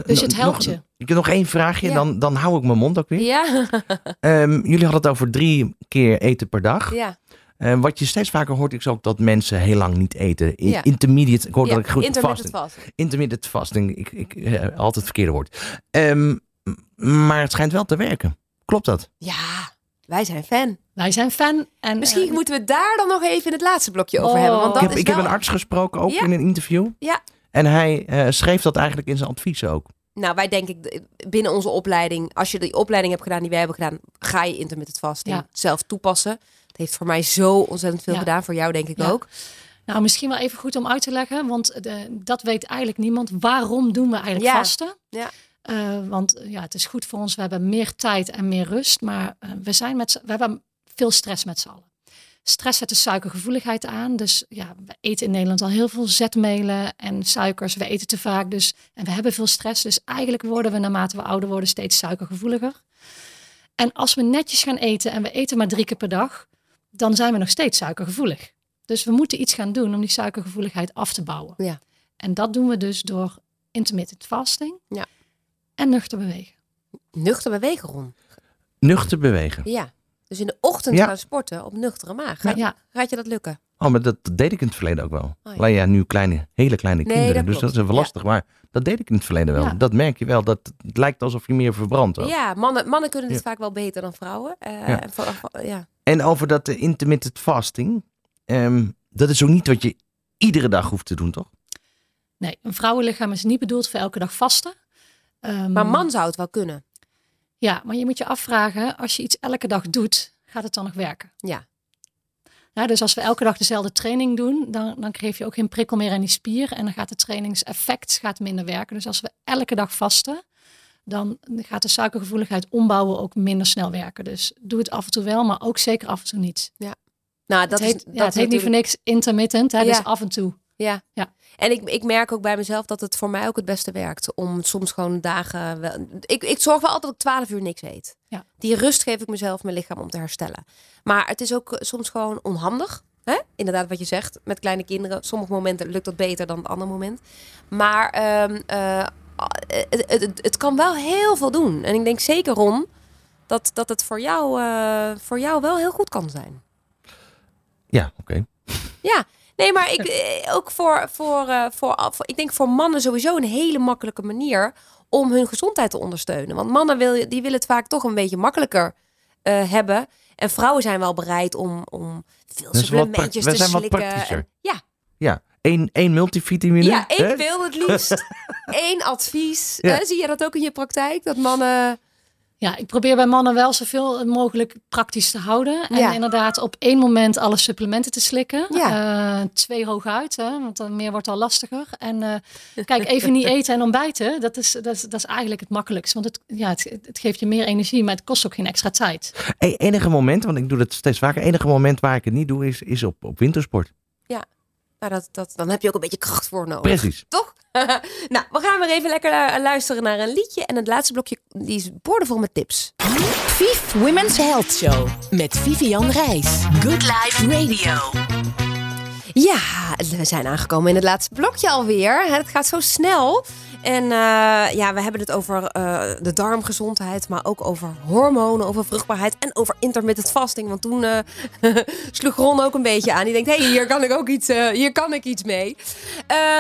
Dus het Nog- helpt je. Ik heb nog één vraagje, Ja. dan, dan hou ik mijn mond ook weer. Ja, Ehm, jullie hadden het over drie keer eten per dag. ja. Eh, wat je steeds vaker hoort is ook dat mensen heel lang niet eten. Ja. Intermediate, ik hoor ja. dat ik goed intermittent fasting. fasting. Intermittent fasting, ik, ik eh, altijd het verkeerde woord. Ehm, maar het schijnt wel te werken. Klopt dat? Ja, wij zijn fan. Wij zijn fan. En, Misschien eh, moeten we daar dan nog even in het laatste blokje over Oh. hebben. Want dat ik heb, is ik heb een arts gesproken, ook Ja. in een interview. Ja. En hij eh, schreef dat eigenlijk in zijn adviezen ook. Nou, wij denken ik, binnen onze opleiding, als je die opleiding hebt gedaan die wij hebben gedaan, ga je intermittent fasting Ja. zelf toepassen. Het heeft voor mij zo ontzettend veel Ja. gedaan. Voor jou denk ik Ja. ook. Nou, misschien wel even goed om uit te leggen, want de, dat weet eigenlijk niemand. Waarom doen we eigenlijk Ja. vasten? Ja. Eh, want eh, ja, het is goed voor ons. We hebben meer tijd en meer rust, maar eh, we, zijn met, we hebben veel stress met z'n allen. Stress zet de suikergevoeligheid aan. Dus ja, we eten in Nederland al heel veel zetmelen en suikers. We eten te vaak dus. En we hebben veel stress. Dus eigenlijk worden we naarmate we ouder worden steeds suikergevoeliger. En als we netjes gaan eten en we eten maar drie keer per dag, dan zijn we nog steeds suikergevoelig. Dus we moeten iets gaan doen om die suikergevoeligheid af te bouwen. Ja. En dat doen we dus door intermittent fasting Ja. En nuchter bewegen. Nuchter bewegen, Ron. Nuchter bewegen. Ja. Dus in de ochtend Ja. gaan sporten op nuchtere maag. Gaat, Ja, gaat je dat lukken? Oh, maar dat, deed ik in het verleden ook wel. Oh, ja. Alleen ja, nu kleine, hele kleine Nee, kinderen. dat dus dat is even Ja. lastig. Maar dat deed ik in het verleden wel. Ja. Dat merk je wel. Dat het lijkt alsof je meer verbrandt. ook. Ja, mannen, mannen kunnen dit Ja. vaak wel beter dan vrouwen. Eh, Ja. en voor- voor- ja. En over dat eh, intermittent fasting. ehm, dat is ook niet wat je iedere dag hoeft te doen, toch? nee, een vrouwenlichaam is niet bedoeld voor elke dag vasten. Ehm, Maar man zou het wel kunnen. Ja, maar je moet je afvragen, als je iets elke dag doet, gaat het dan nog werken? Ja. Ja, dus als we elke dag dezelfde training doen, dan, dan geef je ook geen prikkel meer aan die spier. En dan gaat het trainingseffect gaat minder werken. Dus als we elke dag vasten, dan gaat de suikergevoeligheid ombouwen ook minder snel werken. Dus doe het af en toe wel, maar ook zeker af en toe niet. Nou, dat het heet, is, dat ja, het is heet niet voor niks intermittent, hè, Ja. dus af en toe. Ja. Ja. En ik, ik merk ook bij mezelf dat het voor mij ook het beste werkt. Om soms gewoon dagen... Wel, ik, ik zorg wel altijd dat ik 12 uur niks eet. Ja. Die rust geef ik mezelf, mijn lichaam om te herstellen. Maar het is ook eh, soms gewoon onhandig. Hè? Inderdaad, wat je zegt. Met kleine kinderen. Sommige momenten lukt dat beter dan het andere moment. Maar ehm, eh, het, het, het, het kan wel heel veel doen. En ik denk zeker, Ron, dat, dat het voor jou, eh, voor jou wel heel goed kan zijn. Ja, oké. Ja, nee, maar ik, eh, ook voor, voor, eh, voor, voor, ik denk voor mannen sowieso een hele makkelijke manier om hun gezondheid te ondersteunen. Want mannen wil, die willen het vaak toch een beetje makkelijker eh, hebben. En vrouwen zijn wel bereid om, om veel supplementjes te zijn wat slikken. praktischer. En- ja, Ja, één, één multivitamine. ja, één hè? pil het liefst. Eén advies. Ja. Zie je dat ook in je praktijk? Dat mannen... Ja, ik probeer bij mannen wel zoveel mogelijk praktisch te houden. En Ja. inderdaad op één moment alle supplementen te slikken. Ja. Eh, twee hooguit, hè, want dan meer wordt al lastiger. En eh, kijk, even niet eten en ontbijten, dat is, dat is, dat is eigenlijk het makkelijkst. Want het, ja, het, het geeft je meer energie, maar het kost ook geen extra tijd. E- enige moment, want ik doe dat steeds vaker. Enige moment waar ik het niet doe is, is op, op wintersport. Nou, dat, dat, dan heb je ook een beetje kracht voor nodig. Precies. Toch? nou, we gaan weer even lekker eh, luisteren naar een liedje. En het laatste blokje die is boordevol met tips. Vief Women's Health Show met Vivian Reis. Good Life Radio. Ja, we zijn aangekomen in het laatste blokje alweer. Het gaat zo snel. En uh, ja, we hebben het over uh, de darmgezondheid, maar ook over hormonen, over vruchtbaarheid en over intermittent fasting. Want toen uh, sloeg Ron ook een beetje aan. Die denkt, hé, hey, hier kan ik ook iets, hier kan ik iets mee.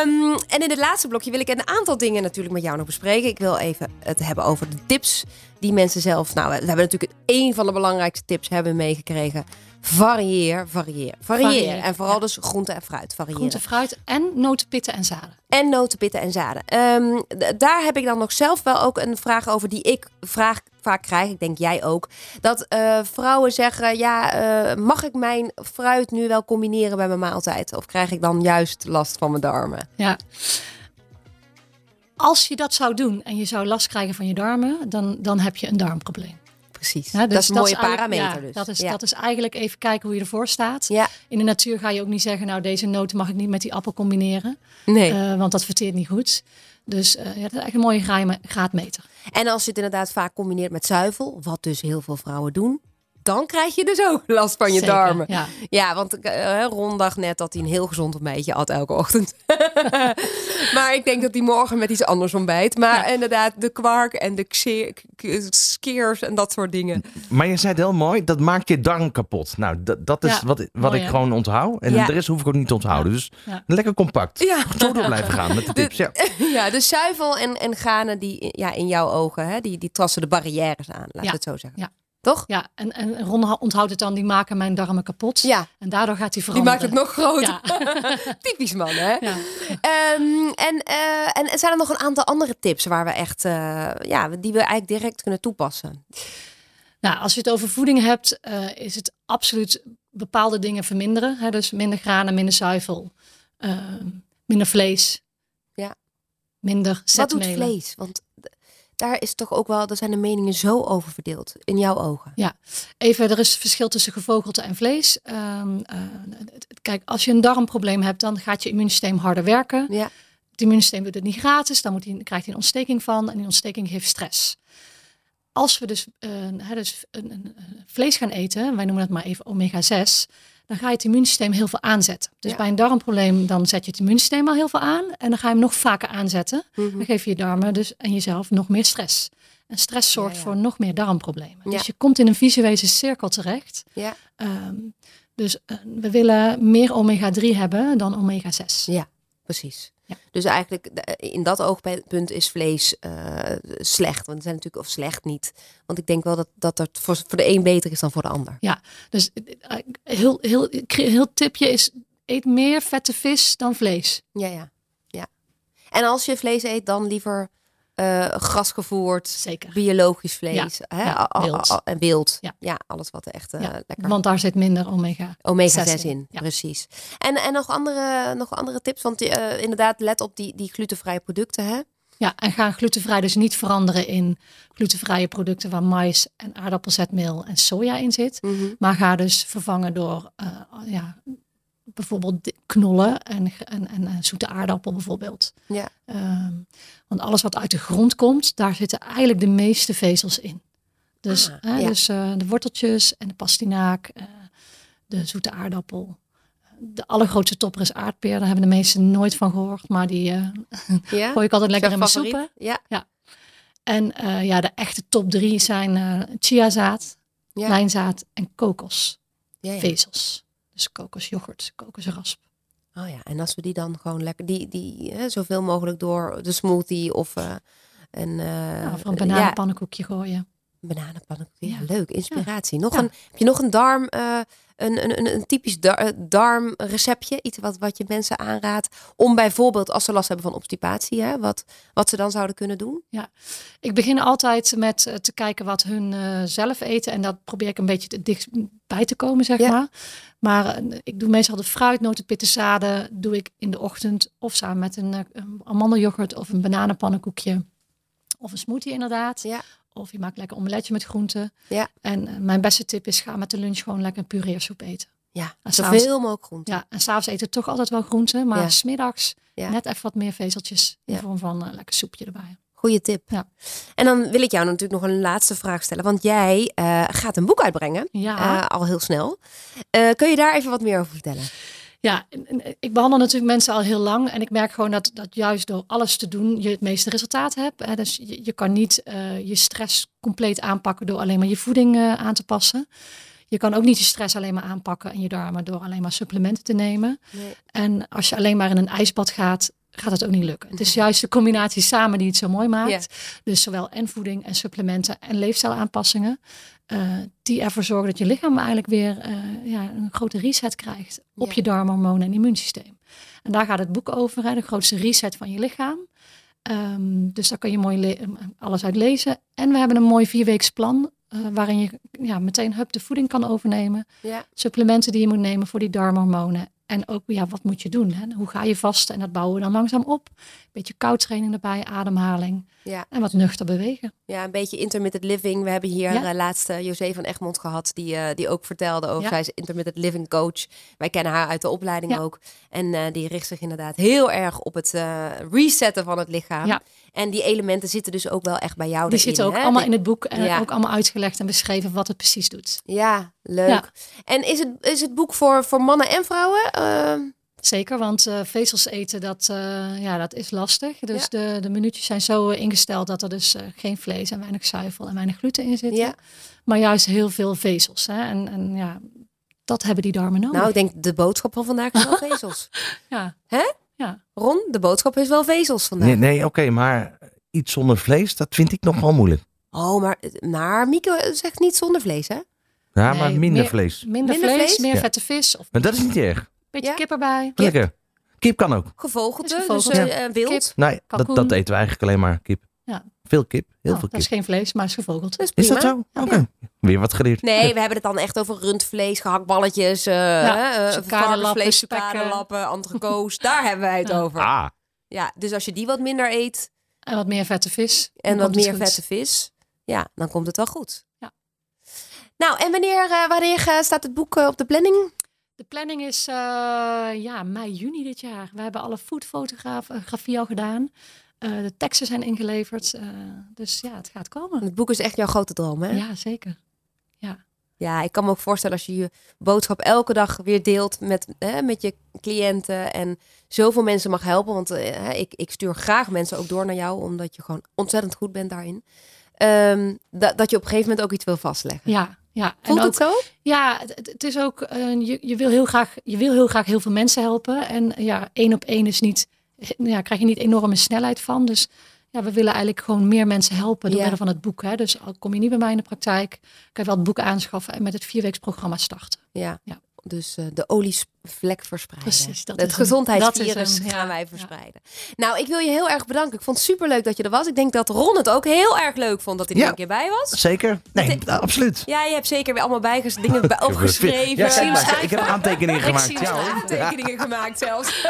Um, en in het laatste blokje wil ik een aantal dingen natuurlijk met jou nog bespreken. Ik wil even het hebben over de tips die mensen zelf... Nou, we hebben natuurlijk één van de belangrijkste tips hebben meegekregen Varieer, varieer, varieer. En vooral dus groente en fruit variëren. Groente, fruit en notenpitten en zaden. En notenpitten en zaden. Um, daar heb ik dan nog zelf wel ook een vraag over die ik vraag, vaak krijg. Ik denk jij ook. Dat uh, vrouwen zeggen, ja, uh, mag ik mijn fruit nu wel combineren bij mijn maaltijd? Of krijg ik dan juist last van mijn darmen? Ja. Als je dat zou doen en je zou last krijgen van je darmen, dan, dan heb je een darmprobleem precies. Ja, dus dat is een mooie parameter. Ja, dus. dat, is, dat is eigenlijk even kijken hoe je ervoor staat. In de natuur ga je ook niet zeggen, nou deze noten mag ik niet met die appel combineren. Nee. Uh, want dat verteert niet goed. Dus uh, ja, dat is echt een mooie graadmeter. En als je het inderdaad vaak combineert met zuivel, wat dus heel veel vrouwen doen, dan krijg je dus ook last van je Zeker, darmen. Ja, ja want uh, Ron dacht net dat hij een heel gezond ontbijtje had elke ochtend. maar ik denk dat hij morgen met iets anders ontbijt. Maar ja. inderdaad, de kwark en de skeers en dat soort dingen. Maar je zei het heel mooi, dat maakt je darm kapot. Nou, dat, is Ja, wat, wat mooi, ik hè? gewoon onthoud. En Ja. de rest hoef ik ook niet te onthouden. Dus Ja. lekker compact. Ja. Zo door blijven gaan met de tips. Ja. ja, de zuivel en, en granen die ja, in jouw ogen, hè, die, die trassen de barrières aan. Laat Ja. het zo zeggen. Ja. Toch? Ja, en, en Ron onthoudt het dan, die maken mijn darmen kapot. Ja, En daardoor gaat hij die veranderen. maakt het nog groter. Ja. Typisch man, hè? Ja. Ehm, en, eh, en zijn er nog een aantal andere tips waar we echt, eh, ja, die we eigenlijk direct kunnen toepassen? Nou, als je het over voeding hebt, eh, is het absoluut bepaalde dingen verminderen. Hè? Dus minder granen, minder zuivel, minder vlees. Ja. Minder Wat doet vlees? Want daar is toch ook wel, daar zijn de meningen zo over verdeeld. In jouw ogen. Even, er is verschil tussen gevogelte en vlees. Ehm, eh, kijk, als je een darmprobleem hebt, dan gaat je immuunsysteem harder werken. Ja. Het immuunsysteem doet het niet gratis, dan moet hij, krijgt hij een ontsteking van en die ontsteking geeft stress. Als we dus, hè, dus een, een, vlees gaan eten, wij noemen dat maar even omega-6, dan ga je het immuunsysteem heel veel aanzetten. Dus Ja. bij een darmprobleem, dan zet je het immuunsysteem al heel veel aan en dan ga je hem nog vaker aanzetten. Mhm. Dan geef je je darmen dus en jezelf nog meer stress. En stress zorgt Ja, ja. voor nog meer darmproblemen. Dus je komt in een visuele cirkel terecht. Ja. Ehm, dus eh, we willen meer omega-3 hebben dan omega-6. Ja, precies. Ja. Dus eigenlijk in dat oogpunt is vlees eh, slecht. Want het zijn natuurlijk, of slecht niet. Want ik denk wel dat, dat het voor, voor de een beter is dan voor de ander. Dus eh, heel, heel, heel tipje is, eet meer vette vis dan vlees. Ja, ja. ja. En als je vlees eet, dan liever eh grasgevoerd, Zeker. biologisch vlees. hè? ja, a- en wild. Ja. alles wat echt eh, lekker. Want daar zit minder omega. Omega 6 6 in, precies. En, en nog, andere, nog andere tips? Want eh, inderdaad, let op die, die glutenvrije producten. Hè? Ja, en ga glutenvrij dus niet veranderen in glutenvrije producten waar mais en aardappelzetmeel en soja in zit. Maar ga dus vervangen door ja, bijvoorbeeld knollen en, en, en, en zoete aardappel bijvoorbeeld. Ja. Ehm, want alles wat uit de grond komt, daar zitten eigenlijk de meeste vezels in. Dus, Ah, hè, ja. dus eh, de worteltjes en de pastinaak, eh, de zoete aardappel. De allergrootste topper is aardpeer. Daar hebben de meesten nooit van gehoord. Maar die eh, Ja? gooi ik altijd lekker in mijn soepen. Ja. En eh, ja, de echte top drie zijn eh chiazaad, Ja. lijnzaad en kokosvezels. Dus kokosyoghurt, kokosrasp. Oh ja, en als we die dan gewoon lekker, die, die hè, zoveel mogelijk door de smoothie of uh, een, uh, Ja, of een bananenpannenkoekje gooien. Bananenpannenkoekje, ja, Ja. leuk, inspiratie. Nog Ja. een, heb je nog een darm, uh, een, een, een, een typisch eh, darmreceptje? Iets wat, wat je mensen aanraadt om bijvoorbeeld als ze last hebben van obstipatie, hè, wat, wat ze dan zouden kunnen doen? Ik begin altijd met uh, te kijken wat hun uh, zelf eten. En dat probeer ik een beetje te dichtbij te komen, zeg Ja. maar. Maar uh, ik doe meestal de fruit, noten, pittenzaden doe ik in de ochtend. Of samen met een, een amandelyoghurt of een bananenpannenkoekje. Of een smoothie inderdaad. Ja. Of je maakt lekker omeletje met groenten. Ja. En uh, mijn beste tip is ga met de lunch gewoon lekker een pureersoep eten. Ja, En zoveel mogelijk groenten. Ja, en s'avonds eten toch altijd wel groenten. Maar Ja. smiddags Ja. net even wat meer vezeltjes. In Ja. vorm van een lekker soepje erbij. Goeie tip. Ja. En dan wil ik jou natuurlijk nog een laatste vraag stellen. Want jij eh, gaat een boek uitbrengen. Ja. eh, al heel snel. Eh, kun je daar even wat meer over vertellen? Ja, ik behandel natuurlijk mensen al heel lang. En ik merk gewoon dat, dat juist door alles te doen je het meeste resultaat hebt. Hè. Dus je, je kan niet eh, je stress compleet aanpakken door alleen maar je voeding eh, aan te passen. Je kan ook niet je stress alleen maar aanpakken en je darmen door alleen maar supplementen te nemen. Nee. En als je alleen maar in een ijsbad gaat, gaat het ook niet lukken. Het is juist de combinatie samen die het zo mooi maakt. Dus zowel en voeding en supplementen en leefstijlaanpassingen. Eh, die ervoor zorgen dat je lichaam eigenlijk weer eh, ja, een grote reset krijgt op Ja. je darmhormonen en immuunsysteem. En daar gaat het boek over, hè, de grootste reset van je lichaam. Ehm, dus daar kun je mooi le- alles uit lezen. En we hebben een mooi vierweeks plan eh, waarin je ja, meteen hup de voeding kan overnemen. Ja. Supplementen die je moet nemen voor die darmhormonen. En ook, ja, wat moet je doen? Hè? Hoe ga je vasten? En dat bouwen we dan langzaam op. Beetje koudtraining erbij, ademhaling. Ja. En wat nuchter bewegen. Ja, een beetje intermittent living. We hebben hier Ja. eh, laatst José van Egmond gehad, die, eh, die ook vertelde over. Ja. Zij is intermittent living coach. Wij kennen haar uit de opleiding Ja. ook. En eh, die richt zich inderdaad heel erg op het resetten van het lichaam. En die elementen zitten dus ook wel echt bij jou Die erin, zitten ook hè? allemaal in het boek. En ook allemaal uitgelegd en beschreven wat het precies doet. Ja, leuk. En is het, is het boek voor, voor mannen en vrouwen? Zeker, want eh, vezels eten, dat, eh, ja, dat is lastig. Dus Ja. de, de minuutjes zijn zo eh, ingesteld dat er dus eh, geen vlees en weinig zuivel en weinig gluten in zitten. ja. Maar juist heel veel vezels. Hè? En, en ja, dat hebben die darmen nodig. Nou, ik denk de boodschap van vandaag is wel vezels. ja. Hè? Ja. Ron, de boodschap is wel vezels vandaag. Nee, nee oké, maar iets zonder vlees, dat vind ik nog wel moeilijk. Oh, maar, maar Mieke zegt niet zonder vlees, hè? Ja, Nee, maar minder meer- vlees. Minder, Minder vlees, vlees? meer Ja. vette vis of Maar dat is niet erg. Beetje Ja? kip erbij. Lekker. Kip kan ook. Gevogelte, dus gevogelte. eh, eh, wild. Kip. Nee, dat, eten we eigenlijk alleen maar kip. Ja. Veel kip, heel Oh, veel dat is kip. geen vlees, maar is gevogeld. Dat is, Is dat zo? Oké. Weer wat geleerd. Nee, we hebben het dan echt over rundvlees, gehaktballetjes, eh Ja, uh, chocadelappen, entrecotes. Daar hebben wij het Ja. over. Ah, Ja, dus als je die wat minder eet En wat meer vette vis. en wat meer goed. vette vis, ja, dan komt het wel goed. Ja. Nou, en wanneer, eh, wanneer eh, staat het boek eh, op de planning? De planning is eh, ja, mei, juni dit jaar. We hebben alle foodfotografie al gedaan. Eh, de teksten zijn ingeleverd. eh, dus ja, het gaat komen. Het boek is echt jouw grote droom, hè? Ja, zeker. Ja, ik kan me ook voorstellen als je je boodschap elke dag weer deelt met, hè, met je cliënten en zoveel mensen mag helpen. Want hè, ik, ik stuur graag mensen ook door naar jou, omdat je gewoon ontzettend goed bent daarin. Dat, dat je op een gegeven moment ook iets wil vastleggen. Ja, ja. Voelt en ook, het zo? Ja, het, het- is ook, eh, je, je, wil heel graag, je wil heel graag heel veel mensen helpen. En ja, één op één is niet, ja, krijg je niet enorme snelheid van. Dus ja, we willen eigenlijk gewoon meer mensen helpen door Ja. middel van het boek. Hè. Dus al kom je niet bij mij in de praktijk, kan je wel het boek aanschaffen en met het vierweeksprogramma starten. Ja. Ja. Dus eh, de olievlek verspreiden. Precies, dat het gezondheidsvirus ja. gaan wij Ja. verspreiden. Nou, ik wil je heel erg bedanken. Ik vond het superleuk dat je er was. Ik denk dat Ron het ook heel erg leuk vond dat hij er Ja. een keer bij was. zeker? Nee, absoluut. Ja, je hebt zeker weer allemaal bijges dingen bij opgeschreven. Ja, kijk maar, ik heb aantekeningen Ik gemaakt. zie Ja, het. hoor. aantekeningen gemaakt zelfs.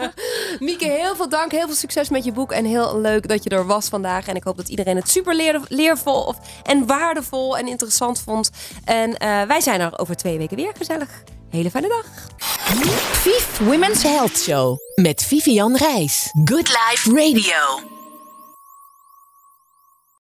Mieke, heel veel dank. Heel veel succes met je boek. En heel leuk dat je er was vandaag. En ik hoop dat iedereen het super leer- leervol of, en waardevol en interessant vond. En eh, wij zijn er over twee weken weer gezellig. Hele fijne dag. Vief Women's Health Show met Vivian Reis. Good Life Radio.